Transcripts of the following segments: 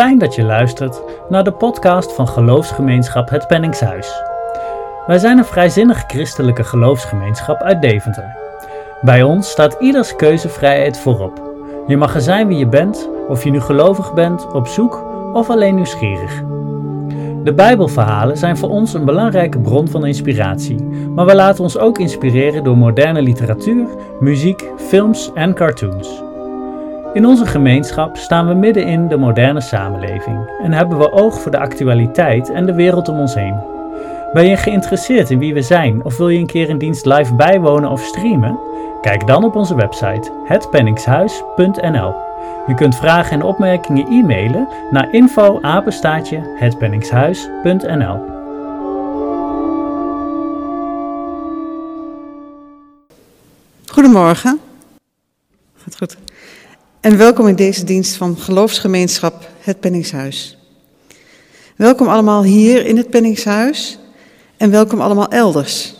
fijn dat je luistert naar de podcast van geloofsgemeenschap Het Penningshuis. Wij zijn een vrijzinnig christelijke geloofsgemeenschap uit Deventer. Bij ons staat ieders keuzevrijheid voorop. Je mag er zijn wie je bent, of je nu gelovig bent, op zoek of alleen nieuwsgierig. De Bijbelverhalen zijn voor ons een belangrijke bron van inspiratie, maar we laten ons ook inspireren door moderne literatuur, muziek, films en cartoons. In onze gemeenschap staan we midden in de moderne samenleving en hebben we oog voor de actualiteit en de wereld om ons heen. Ben je geïnteresseerd in wie we zijn of wil je een keer een dienst live bijwonen of streamen? Kijk dan op onze website hetpenningshuis.nl. Je kunt vragen en opmerkingen e-mailen naar info hetpenningshuis.nl. Goedemorgen. Gaat goed. En welkom in deze dienst van geloofsgemeenschap Het Penningshuis. Welkom allemaal hier in het Penningshuis en welkom allemaal elders.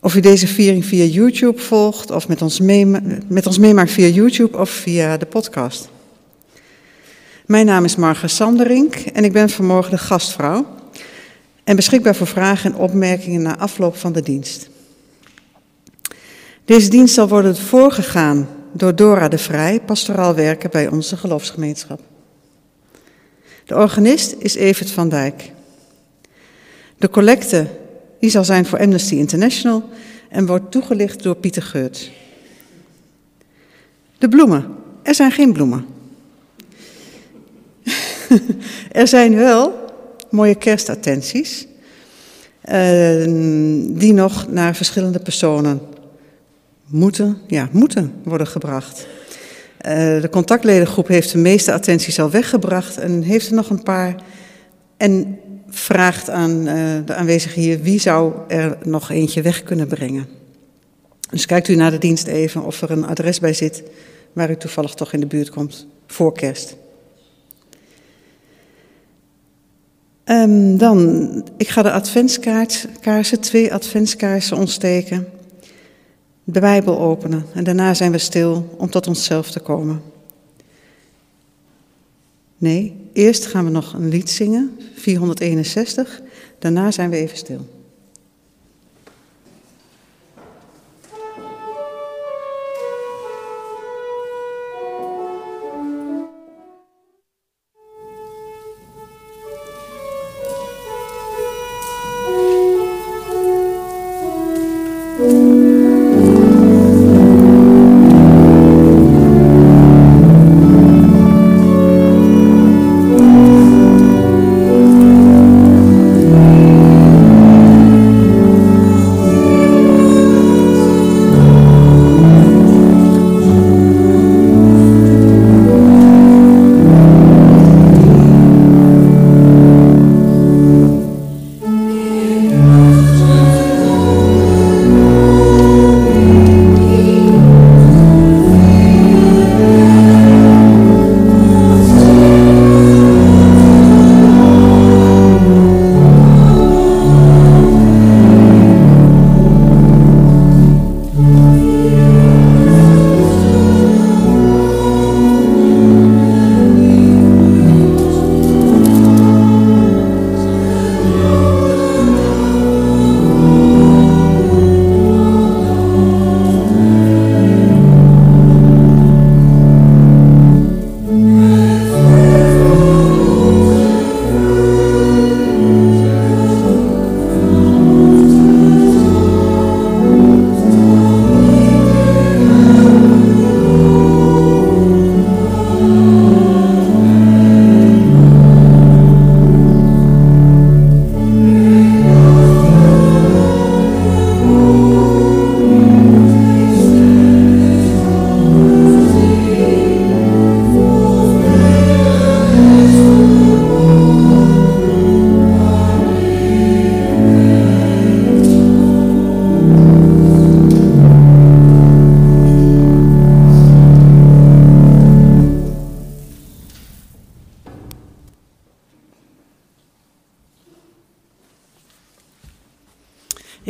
Of u deze viering via YouTube volgt of met ons, mee, met ons meemaakt via YouTube of via de podcast. Mijn naam is Marga Sanderink en ik ben vanmorgen de gastvrouw en beschikbaar voor vragen en opmerkingen na afloop van de dienst. Deze dienst zal worden voorgegaan door Dora de Vrij, pastoraal werken bij onze geloofsgemeenschap. De organist is Evert van Dijk. De collecte die zal zijn voor Amnesty International en wordt toegelicht door Pieter Geurt. De bloemen. Er zijn geen bloemen. er zijn wel mooie kerstattenties uh, die nog naar verschillende personen moeten, ja, moeten worden gebracht. Uh, de contactledengroep heeft de meeste attenties al weggebracht en heeft er nog een paar. En vraagt aan uh, de aanwezigen hier wie zou er nog eentje weg kunnen brengen. Dus kijkt u naar de dienst even of er een adres bij zit waar u toevallig toch in de buurt komt voor kerst. Um, dan, ik ga de adventskaarsen, twee adventskaarsen ontsteken de Bijbel openen en daarna zijn we stil om tot onszelf te komen. Nee, eerst gaan we nog een lied zingen, 461, daarna zijn we even stil.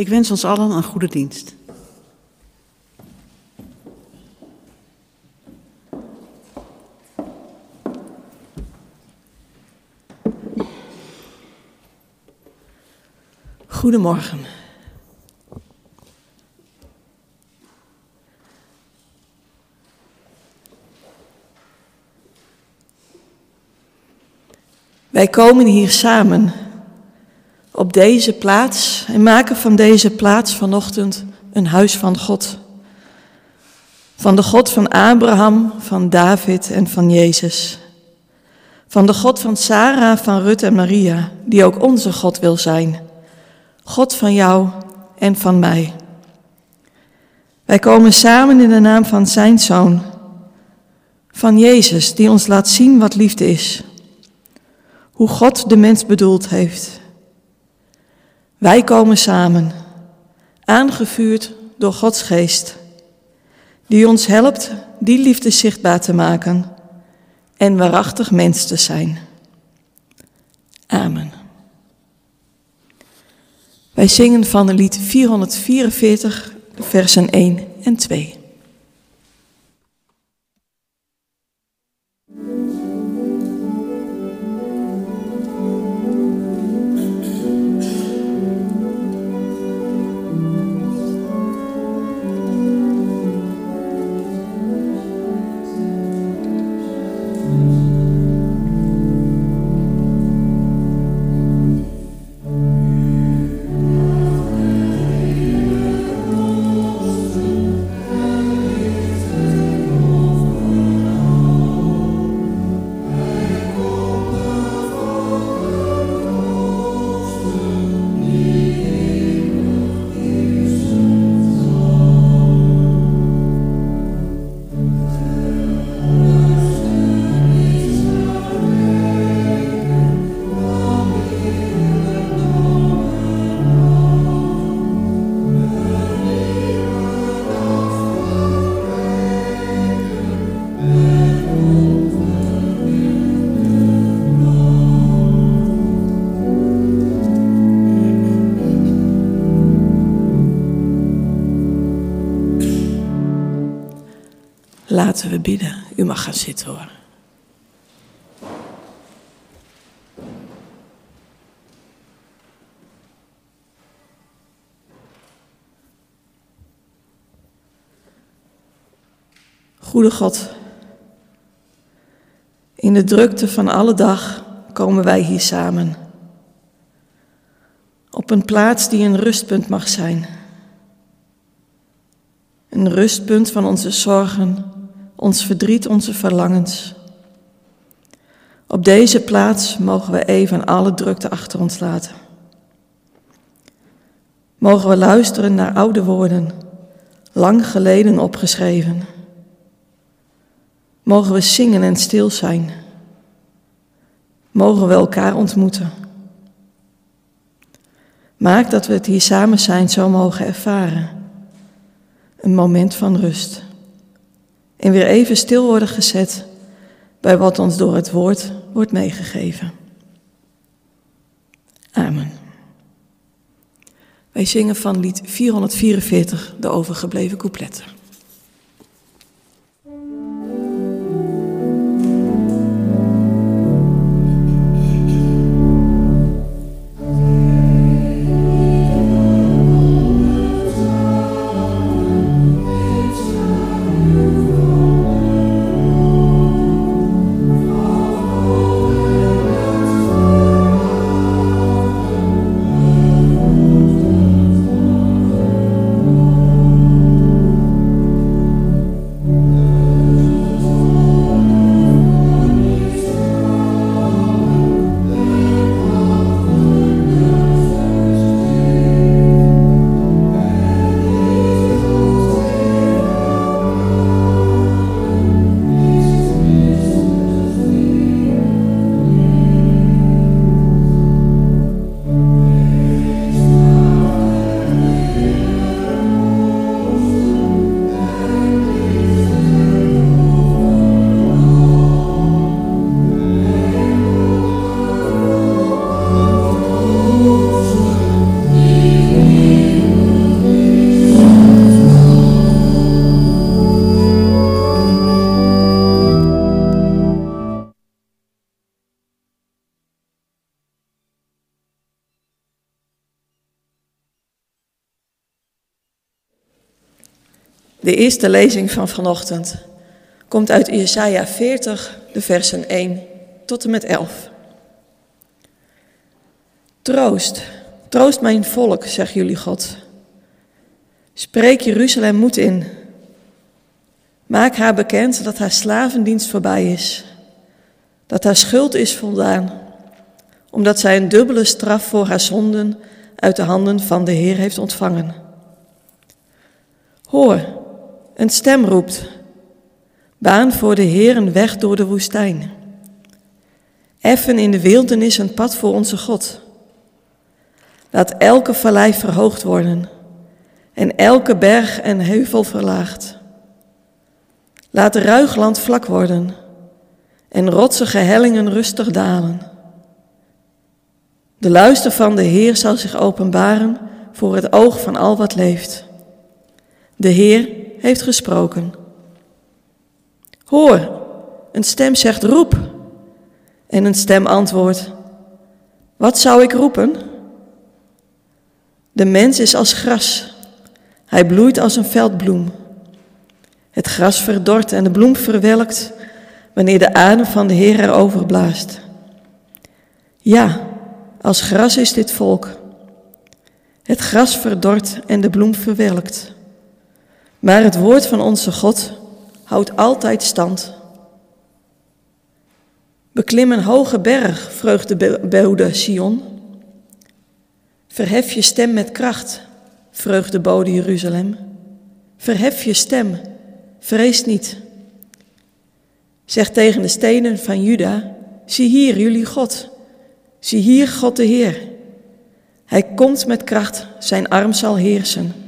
Ik wens ons allen een goede dienst. Goedemorgen. Wij komen hier samen op deze plaats en maken van deze plaats vanochtend een huis van God. Van de God van Abraham, van David en van Jezus. Van de God van Sarah, van Rut en Maria, die ook onze God wil zijn. God van jou en van mij. Wij komen samen in de naam van zijn Zoon, van Jezus, die ons laat zien wat liefde is. Hoe God de mens bedoeld heeft. Wij komen samen, aangevuurd door Gods geest, die ons helpt die liefde zichtbaar te maken en waarachtig mens te zijn. Amen. Wij zingen van het lied 444, versen 1 en 2. Laten we bidden. U mag gaan zitten hoor. Goede God, in de drukte van alle dag komen wij hier samen. Op een plaats die een rustpunt mag zijn. Een rustpunt van onze zorgen, ons verdriet, onze verlangens. Op deze plaats mogen we even alle drukte achter ons laten. Mogen we luisteren naar oude woorden, lang geleden opgeschreven. Mogen we zingen en stil zijn. Mogen we elkaar ontmoeten. Maak dat we het hier samen zijn zo mogen ervaren. Een moment van rust en weer even stil worden gezet bij wat ons door het woord wordt meegegeven. Amen. Wij zingen van lied 444 de overgebleven coupletten. Eerste lezing van vanochtend komt uit Jesaja 40, de versen 1 tot en met 11. Troost, troost mijn volk, zegt jullie God. Spreek Jeruzalem moed in. Maak haar bekend dat haar slavendienst voorbij is, dat haar schuld is voldaan, omdat zij een dubbele straf voor haar zonden uit de handen van de Heer heeft ontvangen. Hoor, een stem roept, baan voor de Heer een weg door de woestijn. Effen in de wildernis een pad voor onze God. Laat elke vallei verhoogd worden en elke berg en heuvel verlaagd. Laat ruigland vlak worden en rotsige hellingen rustig dalen. De luister van de Heer zal zich openbaren voor het oog van al wat leeft. De Heer heeft gesproken. Hoor, een stem zegt roep. En een stem antwoordt, wat zou ik roepen? De mens is als gras, hij bloeit als een veldbloem. Het gras verdort en de bloem verwelkt wanneer de adem van de Heer erover blaast. Ja, als gras is dit volk. Het gras verdort en de bloem verwelkt. Maar het woord van onze God houdt altijd stand. Beklim een hoge berg, vreugdebode Sion. Verhef je stem met kracht, vreugdebode Jeruzalem. Verhef je stem, vrees niet. Zeg tegen de stenen van Juda, zie hier jullie God, zie hier God de Heer. Hij komt met kracht, zijn arm zal heersen.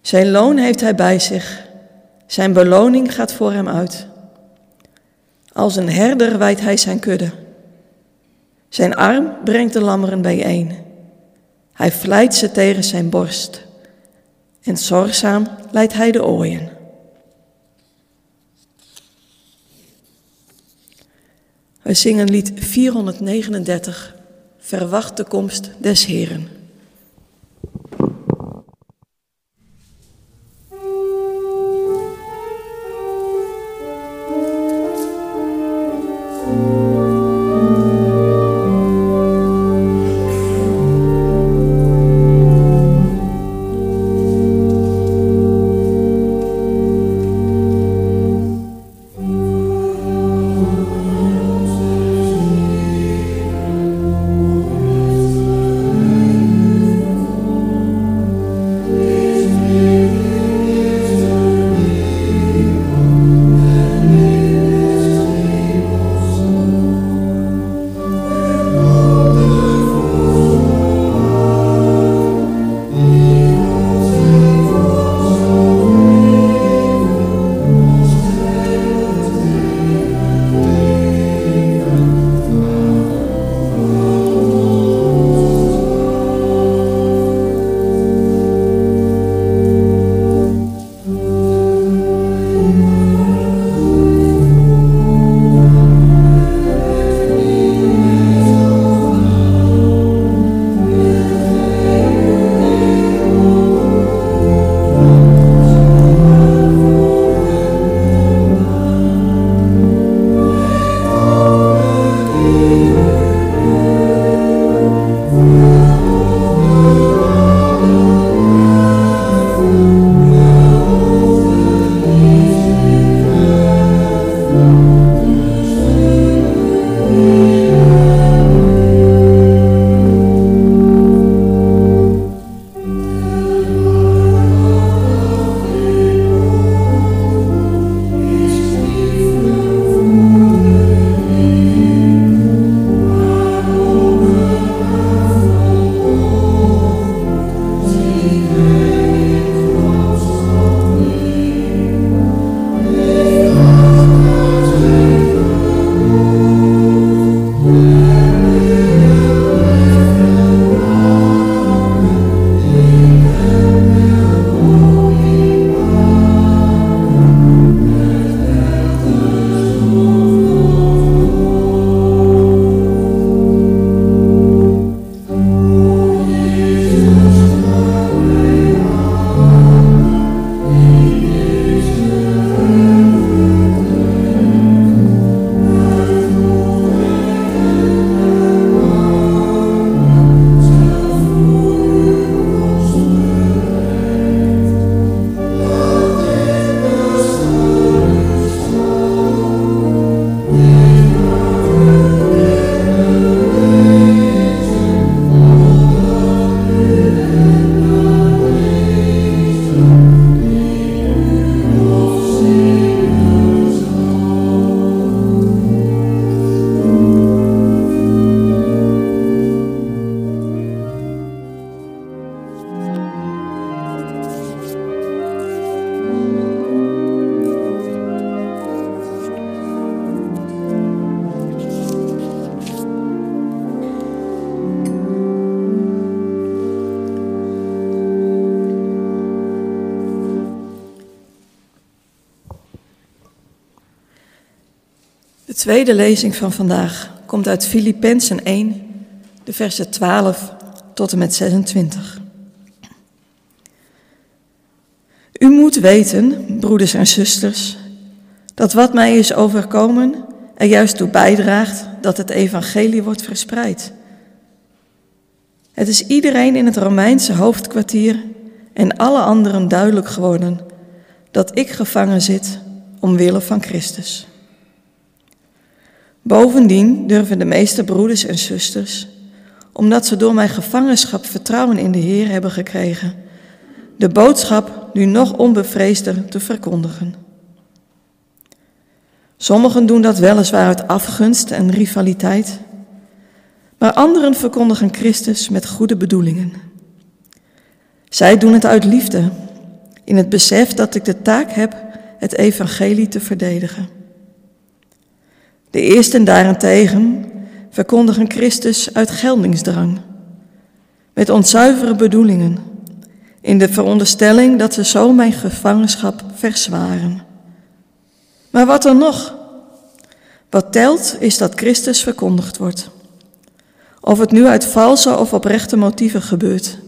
Zijn loon heeft hij bij zich, zijn beloning gaat voor hem uit. Als een herder wijdt hij zijn kudde. Zijn arm brengt de lammeren bijeen. Hij vlijt ze tegen zijn borst. En zorgzaam leidt hij de ooien. We zingen lied 439, Verwacht de komst des Heren. Tweede lezing van vandaag komt uit Filippenzen 1, de versen 12 tot en met 26. U moet weten, broeders en zusters, dat wat mij is overkomen er juist toe bijdraagt dat het evangelie wordt verspreid. Het is iedereen in het Romeinse hoofdkwartier en alle anderen duidelijk geworden dat ik gevangen zit omwille van Christus. Bovendien durven de meeste broeders en zusters, omdat ze door mijn gevangenschap vertrouwen in de Heer hebben gekregen, de boodschap nu nog onbevreesder te verkondigen. Sommigen doen dat weliswaar uit afgunst en rivaliteit, maar anderen verkondigen Christus met goede bedoelingen. Zij doen het uit liefde, in het besef dat ik de taak heb het evangelie te verdedigen. De eersten daarentegen verkondigen Christus uit geldingsdrang, met onzuivere bedoelingen, in de veronderstelling dat ze zo mijn gevangenschap verzwaren. Maar wat dan nog? Wat telt is dat Christus verkondigd wordt. Of het nu uit valse of oprechte motieven gebeurt.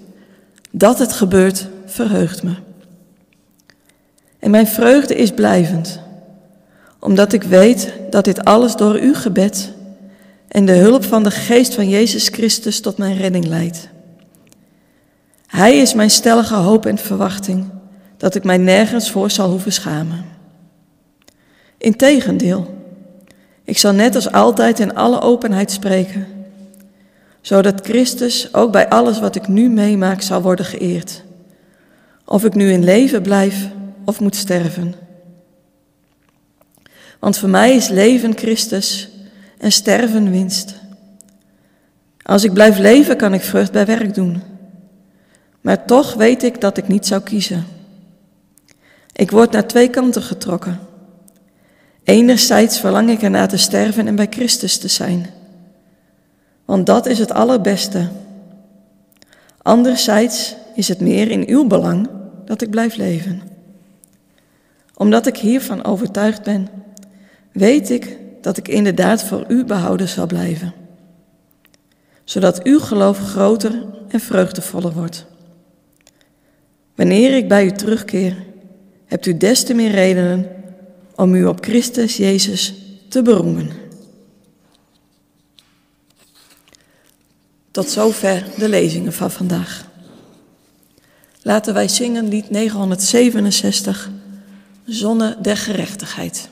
Dat het gebeurt, verheugt me. En mijn vreugde is blijvend, omdat ik weet dat dit alles door uw gebed en de hulp van de geest van Jezus Christus tot mijn redding leidt. Hij is mijn stellige hoop en verwachting dat ik mij nergens voor zal hoeven schamen. Integendeel, ik zal net als altijd in alle openheid spreken, zodat Christus ook bij alles wat ik nu meemaak zal worden geëerd. Of ik nu in leven blijf of moet sterven. Want voor mij is leven Christus en sterven winst. Als ik blijf leven, kan ik vrucht bij werk doen. Maar toch weet ik dat ik niet zou kiezen. Ik word naar twee kanten getrokken. Enerzijds verlang ik ernaar te sterven en bij Christus te zijn. Want dat is het allerbeste. Anderzijds is het meer in uw belang dat ik blijf leven. Omdat ik hiervan overtuigd ben, weet ik dat ik inderdaad voor u behouden zal blijven. Zodat uw geloof groter en vreugdevoller wordt. Wanneer ik bij u terugkeer, hebt u des te meer redenen om u op Christus Jezus te beroemen. Tot zover de lezingen van vandaag. Laten wij zingen lied 967, Zonne der Gerechtigheid.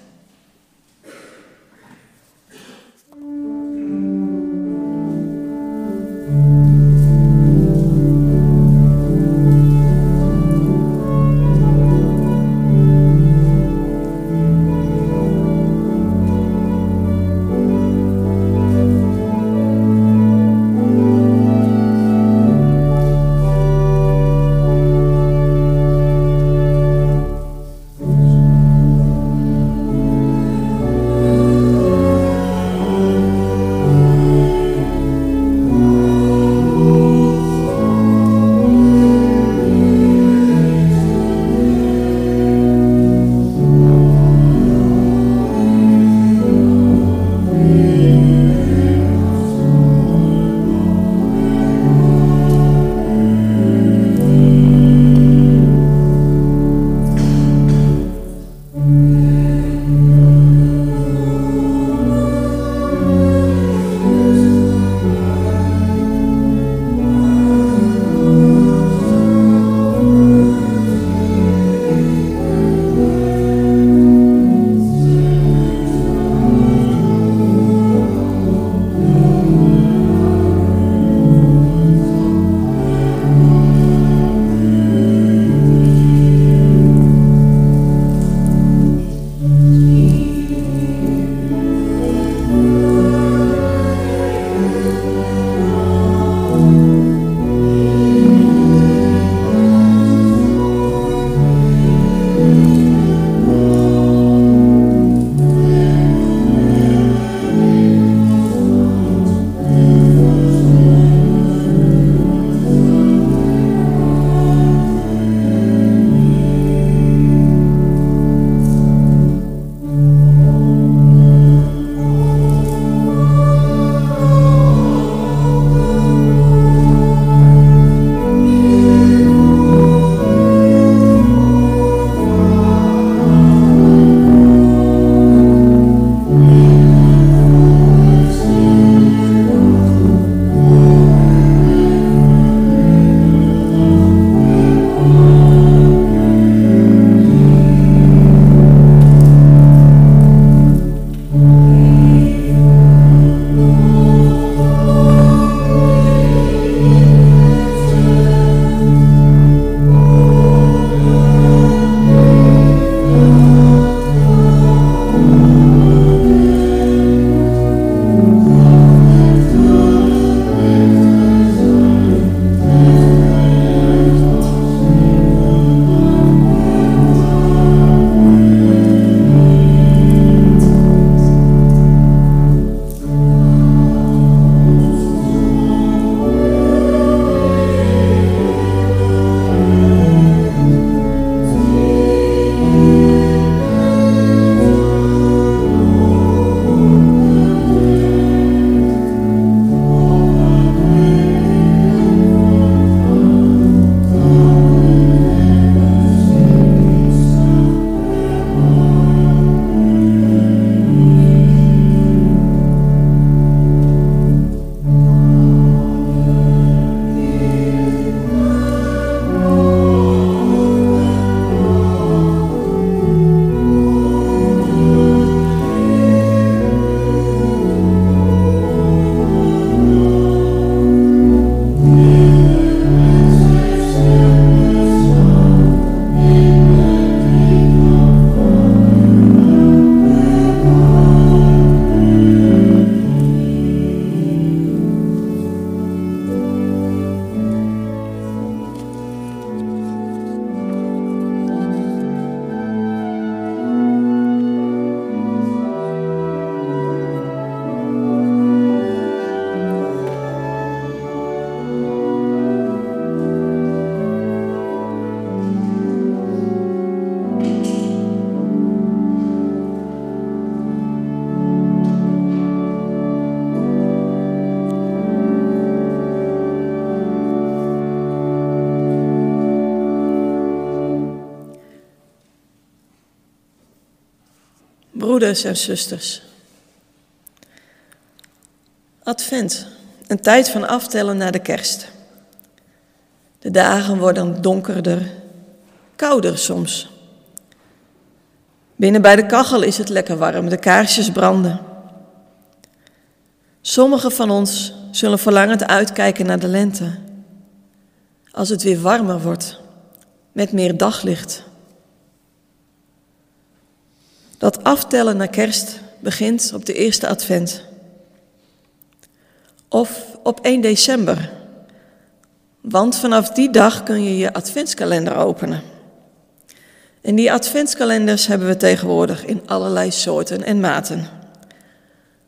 Broeders en zusters. Advent, een tijd van aftellen naar de kerst. De dagen worden donkerder, kouder soms. Binnen bij de kachel is het lekker warm, de kaarsjes branden. Sommigen van ons zullen verlangend uitkijken naar de lente. Als het weer warmer wordt, met meer daglicht. Dat aftellen naar kerst begint op de eerste advent. Of op 1 december. Want vanaf die dag kun je je adventskalender openen. En die adventskalenders hebben we tegenwoordig in allerlei soorten en maten.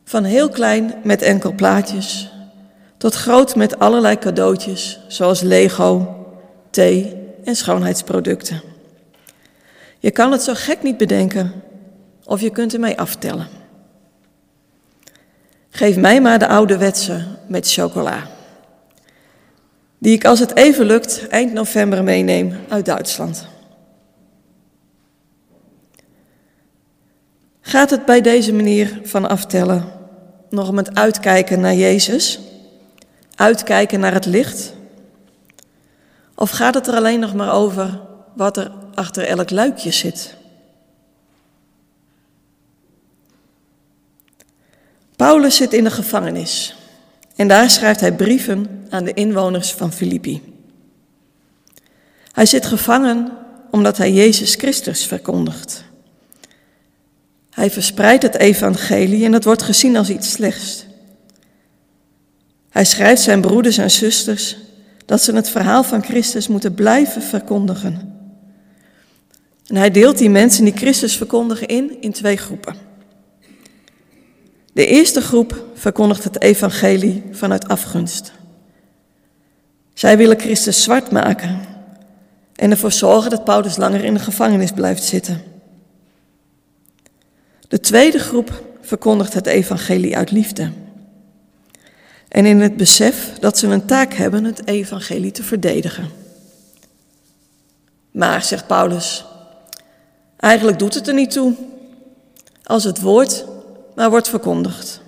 Van heel klein met enkel plaatjes, tot groot met allerlei cadeautjes, zoals Lego, thee en schoonheidsproducten. Je kan het zo gek niet bedenken, of je kunt ermee aftellen. Geef mij maar de ouderwetse met chocola. Die ik als het even lukt eind november meeneem uit Duitsland. Gaat het bij deze manier van aftellen nog om het uitkijken naar Jezus? Uitkijken naar het licht? Of gaat het er alleen nog maar over wat er achter elk luikje zit? Paulus zit in de gevangenis en daar schrijft hij brieven aan de inwoners van Filippi. Hij zit gevangen omdat hij Jezus Christus verkondigt. Hij verspreidt het evangelie en dat wordt gezien als iets slechts. Hij schrijft zijn broeders en zusters dat ze het verhaal van Christus moeten blijven verkondigen. En hij deelt die mensen die Christus verkondigen in in twee groepen. De eerste groep verkondigt het evangelie vanuit afgunst. Zij willen Christus zwart maken en ervoor zorgen dat Paulus langer in de gevangenis blijft zitten. De tweede groep verkondigt het evangelie uit liefde. En in het besef dat ze een taak hebben het evangelie te verdedigen. Maar, zegt Paulus, eigenlijk doet het er niet toe. Als het woord maar wordt verkondigd.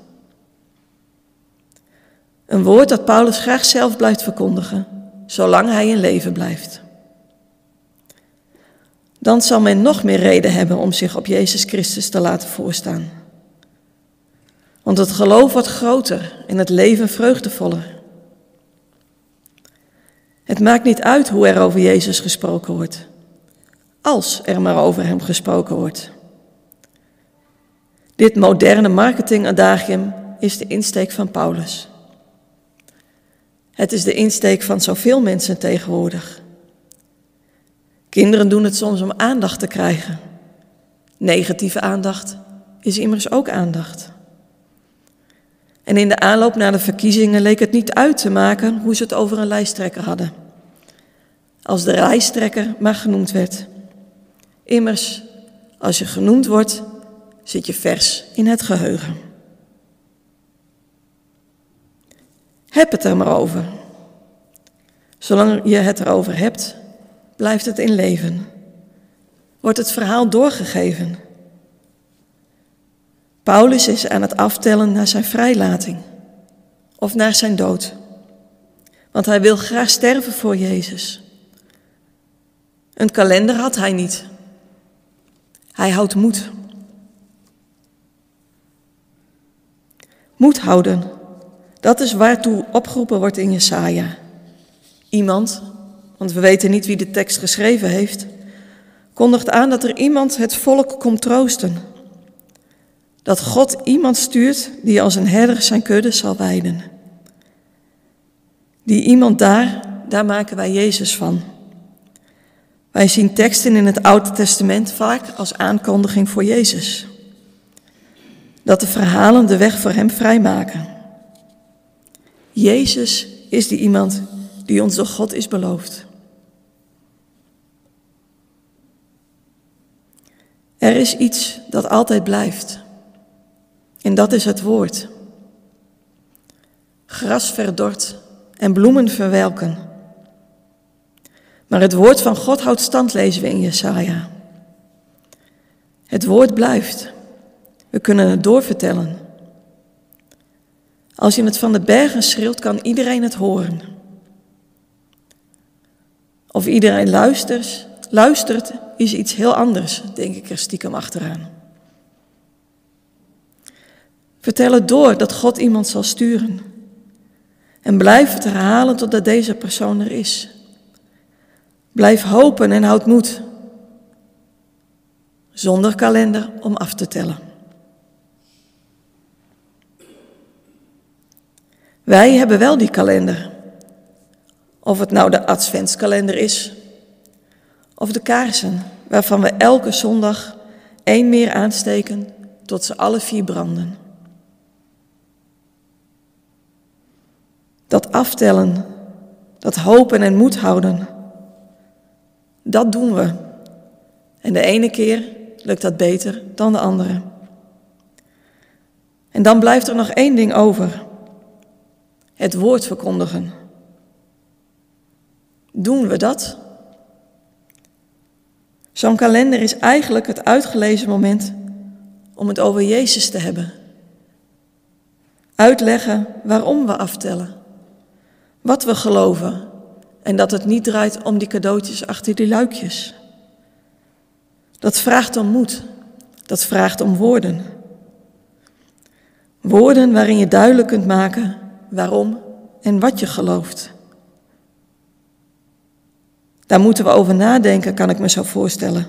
Een woord dat Paulus graag zelf blijft verkondigen, zolang hij in leven blijft. Dan zal men nog meer reden hebben om zich op Jezus Christus te laten voorstaan. Want het geloof wordt groter en het leven vreugdevoller. Het maakt niet uit hoe er over Jezus gesproken wordt, als er maar over hem gesproken wordt. Dit moderne marketingadagium is de insteek van Paulus. Het is de insteek van zoveel mensen tegenwoordig. Kinderen doen het soms om aandacht te krijgen. Negatieve aandacht is immers ook aandacht. En in de aanloop naar de verkiezingen leek het niet uit te maken hoe ze het over een lijsttrekker hadden. Als de lijsttrekker maar genoemd werd. Immers, als je genoemd wordt, zit je vers in het geheugen. Heb het er maar over. Zolang je het erover hebt, blijft het in leven. Wordt het verhaal doorgegeven. Paulus is aan het aftellen naar zijn vrijlating of naar zijn dood. Want hij wil graag sterven voor Jezus. Een kalender had hij niet. Hij houdt moed. Moed houden, dat is waartoe opgeroepen wordt in Jesaja. Iemand, want we weten niet wie de tekst geschreven heeft, kondigt aan dat er iemand het volk komt troosten. Dat God iemand stuurt die als een herder zijn kudde zal weiden. Die iemand daar, daar maken wij Jezus van. Wij zien teksten in het Oude Testament vaak als aankondiging voor Jezus dat de verhalen de weg voor hem vrijmaken. Jezus is die iemand die ons door God is beloofd. Er is iets dat altijd blijft. En dat is het woord. Gras verdort en bloemen verwelken. Maar het woord van God houdt stand, lezen we in Jesaja. Het woord blijft. We kunnen het doorvertellen. Als je het van de bergen schreeuwt, kan iedereen het horen. Of iedereen luistert, luistert is iets heel anders, denk ik er stiekem achteraan. Vertel het door dat God iemand zal sturen. En blijf het herhalen totdat deze persoon er is. Blijf hopen en houd moed. Zonder kalender om af te tellen. Wij hebben wel die kalender. Of het nou de adventskalender is, of de kaarsen, waarvan we elke zondag één meer aansteken tot ze alle vier branden. Dat aftellen, dat hopen en moed houden, dat doen we. En de ene keer lukt dat beter dan de andere. En dan blijft er nog één ding over het woord verkondigen. Doen we dat? Zo'n kalender is eigenlijk het uitgelezen moment om het over Jezus te hebben. Uitleggen waarom we aftellen, wat we geloven en dat het niet draait om die cadeautjes achter die luikjes. Dat vraagt om moed, dat vraagt om woorden. Woorden waarin je duidelijk kunt maken waarom en wat je gelooft. Daar moeten we over nadenken, kan ik me zo voorstellen.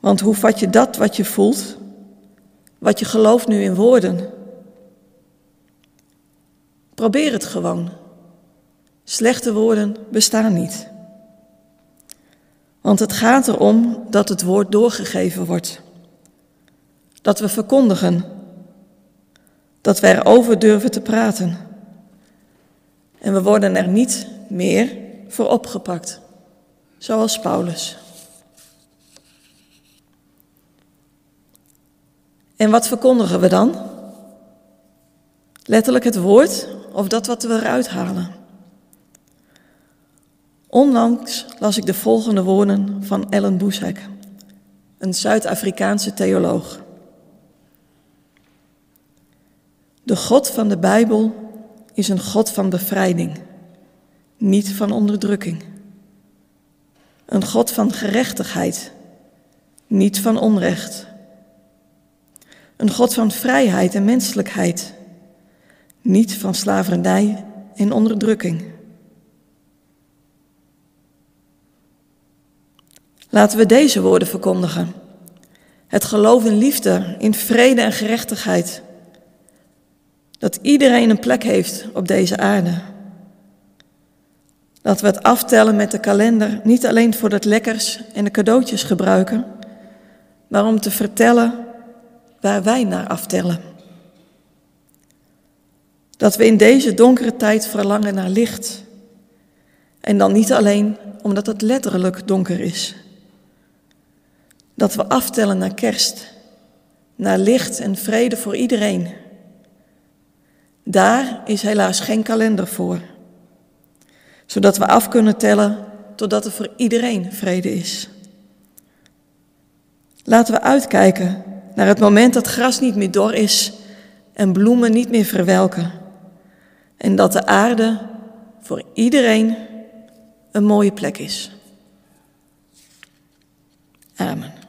Want hoe vat je dat wat je voelt, wat je gelooft nu in woorden? Probeer het gewoon. Slechte woorden bestaan niet. Want het gaat erom dat het woord doorgegeven wordt. Dat we verkondigen dat we erover durven te praten. En we worden er niet meer voor opgepakt, zoals Paulus. En wat verkondigen we dan? Letterlijk het woord of dat wat we eruit halen? Onlangs las ik de volgende woorden van Ellen Boesek, een Zuid-Afrikaanse theoloog. De God van de Bijbel is een God van bevrijding, niet van onderdrukking. Een God van gerechtigheid, niet van onrecht. Een God van vrijheid en menselijkheid, niet van slavernij en onderdrukking. Laten we deze woorden verkondigen. Het geloof in liefde, in vrede en gerechtigheid dat iedereen een plek heeft op deze aarde. Dat we het aftellen met de kalender niet alleen voor het lekkers en de cadeautjes gebruiken, maar om te vertellen waar wij naar aftellen. Dat we in deze donkere tijd verlangen naar licht. En dan niet alleen omdat het letterlijk donker is. Dat we aftellen naar kerst, naar licht en vrede voor iedereen. Daar is helaas geen kalender voor, zodat we af kunnen tellen totdat er voor iedereen vrede is. Laten we uitkijken naar het moment dat gras niet meer dor is en bloemen niet meer verwelken en dat de aarde voor iedereen een mooie plek is. Amen.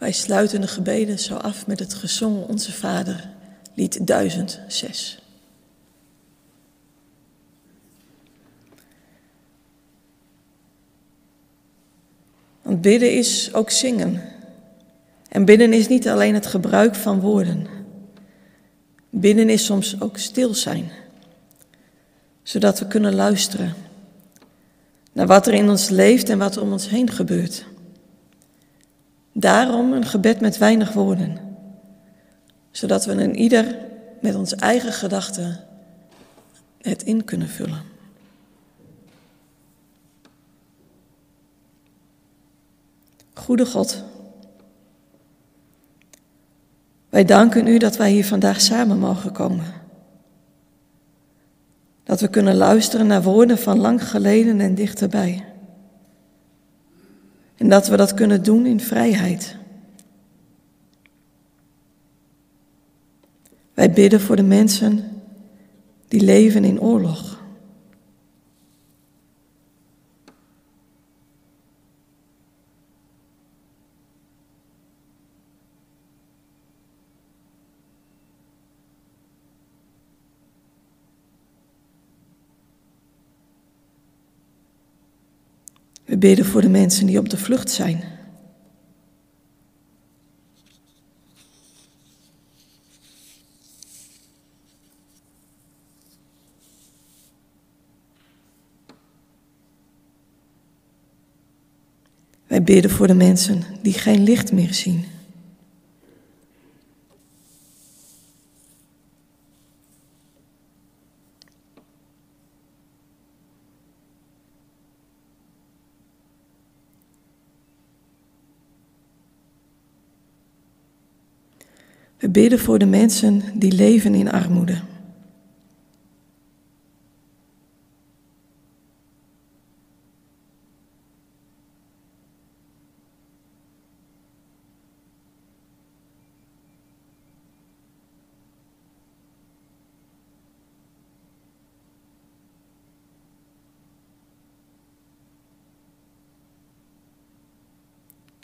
Wij sluiten de gebeden zo af met het gezongen Onze Vader, lied 1006. Want bidden is ook zingen. En bidden is niet alleen het gebruik van woorden. Bidden is soms ook stil zijn, zodat we kunnen luisteren naar wat er in ons leeft en wat om ons heen gebeurt. Daarom een gebed met weinig woorden, zodat we een ieder met onze eigen gedachten het in kunnen vullen. Goede God, wij danken u dat wij hier vandaag samen mogen komen. Dat we kunnen luisteren naar woorden van lang geleden en dichterbij. En dat we dat kunnen doen in vrijheid. Wij bidden voor de mensen die leven in oorlog. We bidden voor de mensen die op de vlucht zijn. Wij bidden voor de mensen die geen licht meer zien. We bidden voor de mensen die leven in armoede.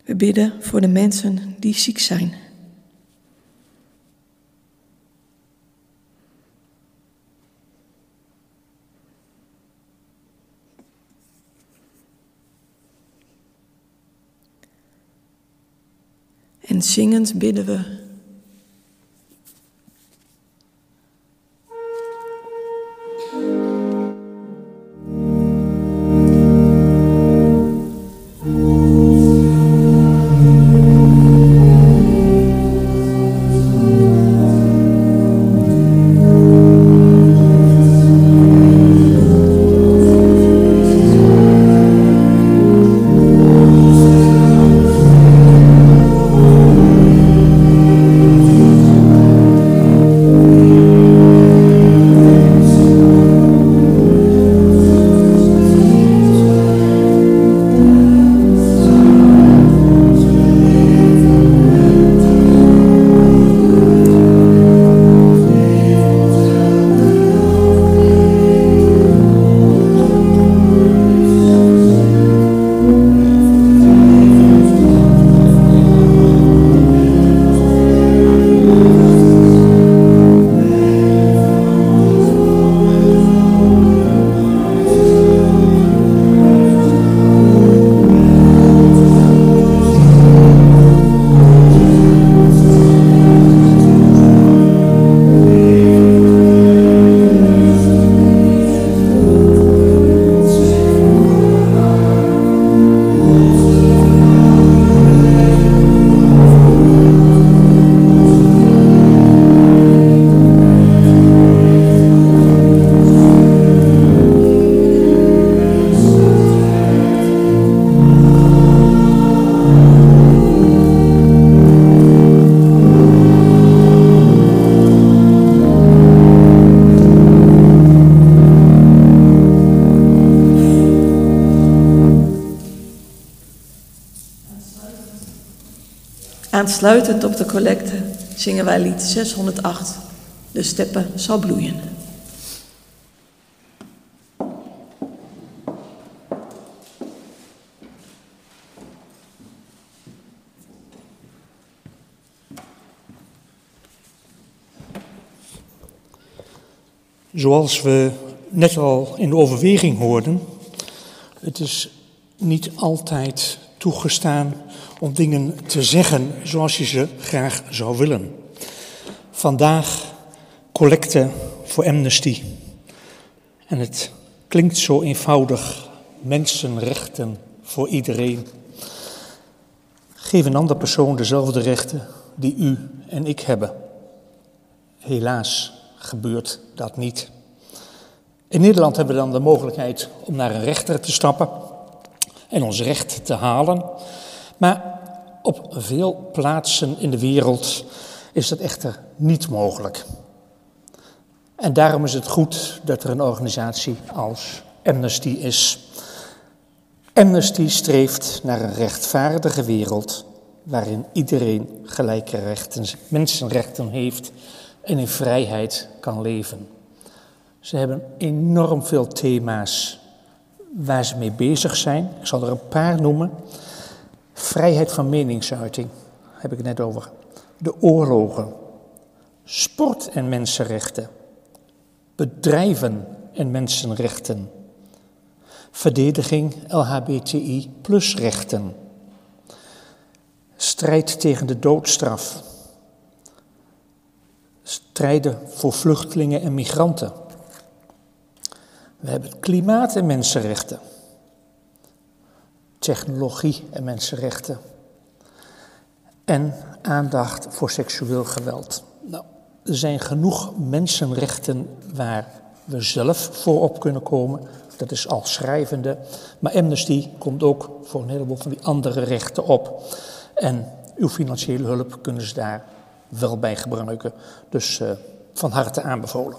We bidden voor de mensen die ziek zijn. En zingend bidden we. Aansluitend op de collecte zingen wij lied 608, De steppen zal bloeien. Zoals we net al in de overweging hoorden, het is niet altijd toegestaan om dingen te zeggen zoals je ze graag zou willen. Vandaag collecte voor Amnesty. En het klinkt zo eenvoudig, mensenrechten voor iedereen. Geef een ander persoon dezelfde rechten die u en ik hebben. Helaas gebeurt dat niet. In Nederland hebben we dan de mogelijkheid om naar een rechter te stappen en ons recht te halen. Maar op veel plaatsen in de wereld is dat echter niet mogelijk. En daarom is het goed dat er een organisatie als Amnesty is. Amnesty streeft naar een rechtvaardige wereld waarin iedereen gelijke rechten, mensenrechten heeft en in vrijheid kan leven. Ze hebben enorm veel thema's waar ze mee bezig zijn. Ik zal er een paar noemen. Vrijheid van meningsuiting, heb ik het net over. De oorlogen, sport en mensenrechten, bedrijven en mensenrechten, verdediging LHBTI plus rechten, strijd tegen de doodstraf, strijden voor vluchtelingen en migranten. We hebben het klimaat en mensenrechten, technologie en mensenrechten en aandacht voor seksueel geweld. Nou, er zijn genoeg mensenrechten waar we zelf voor op kunnen komen. Dat is al schrijvende. Maar Amnesty komt ook voor een heleboel van die andere rechten op. En uw financiële hulp kunnen ze daar wel bij gebruiken. Dus uh, van harte aanbevolen.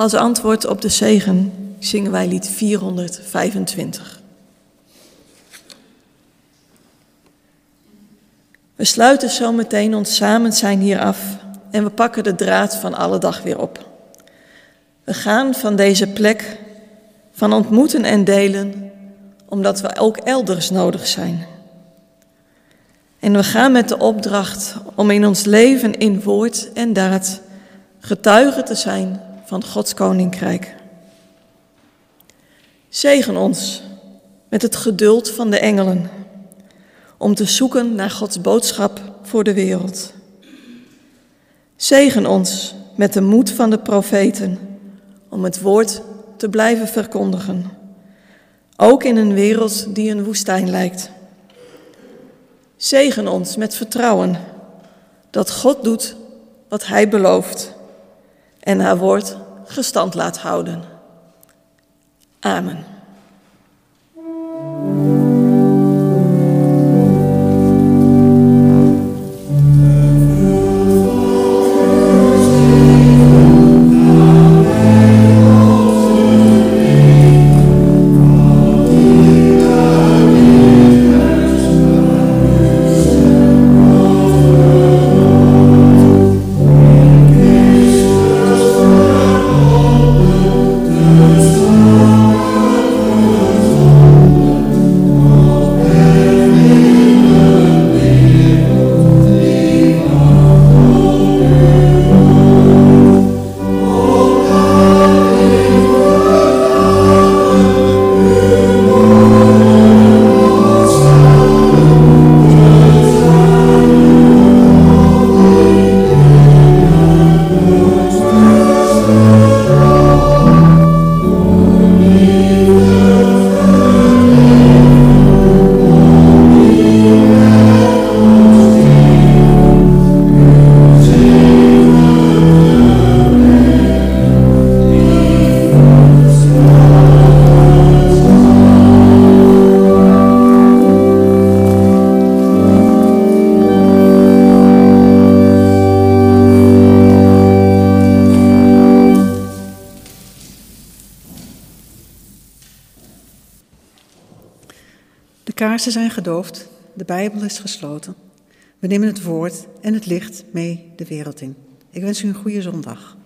Als antwoord op de zegen zingen wij lied 425. We sluiten zo meteen ons samen zijn hier af en we pakken de draad van alle dag weer op. We gaan van deze plek van ontmoeten en delen, omdat we ook elders nodig zijn. En we gaan met de opdracht om in ons leven in woord en daad getuige te zijn van Gods koninkrijk. Zegen ons met het geduld van de engelen om te zoeken naar Gods boodschap voor de wereld. Zegen ons met de moed van de profeten om het woord te blijven verkondigen, ook in een wereld die een woestijn lijkt. Zegen ons met vertrouwen dat God doet wat Hij belooft en haar woord gestand laat houden. Amen. Zijn gedoofd, de Bijbel is gesloten. We nemen het woord en het licht mee de wereld in. Ik wens u een goede zondag.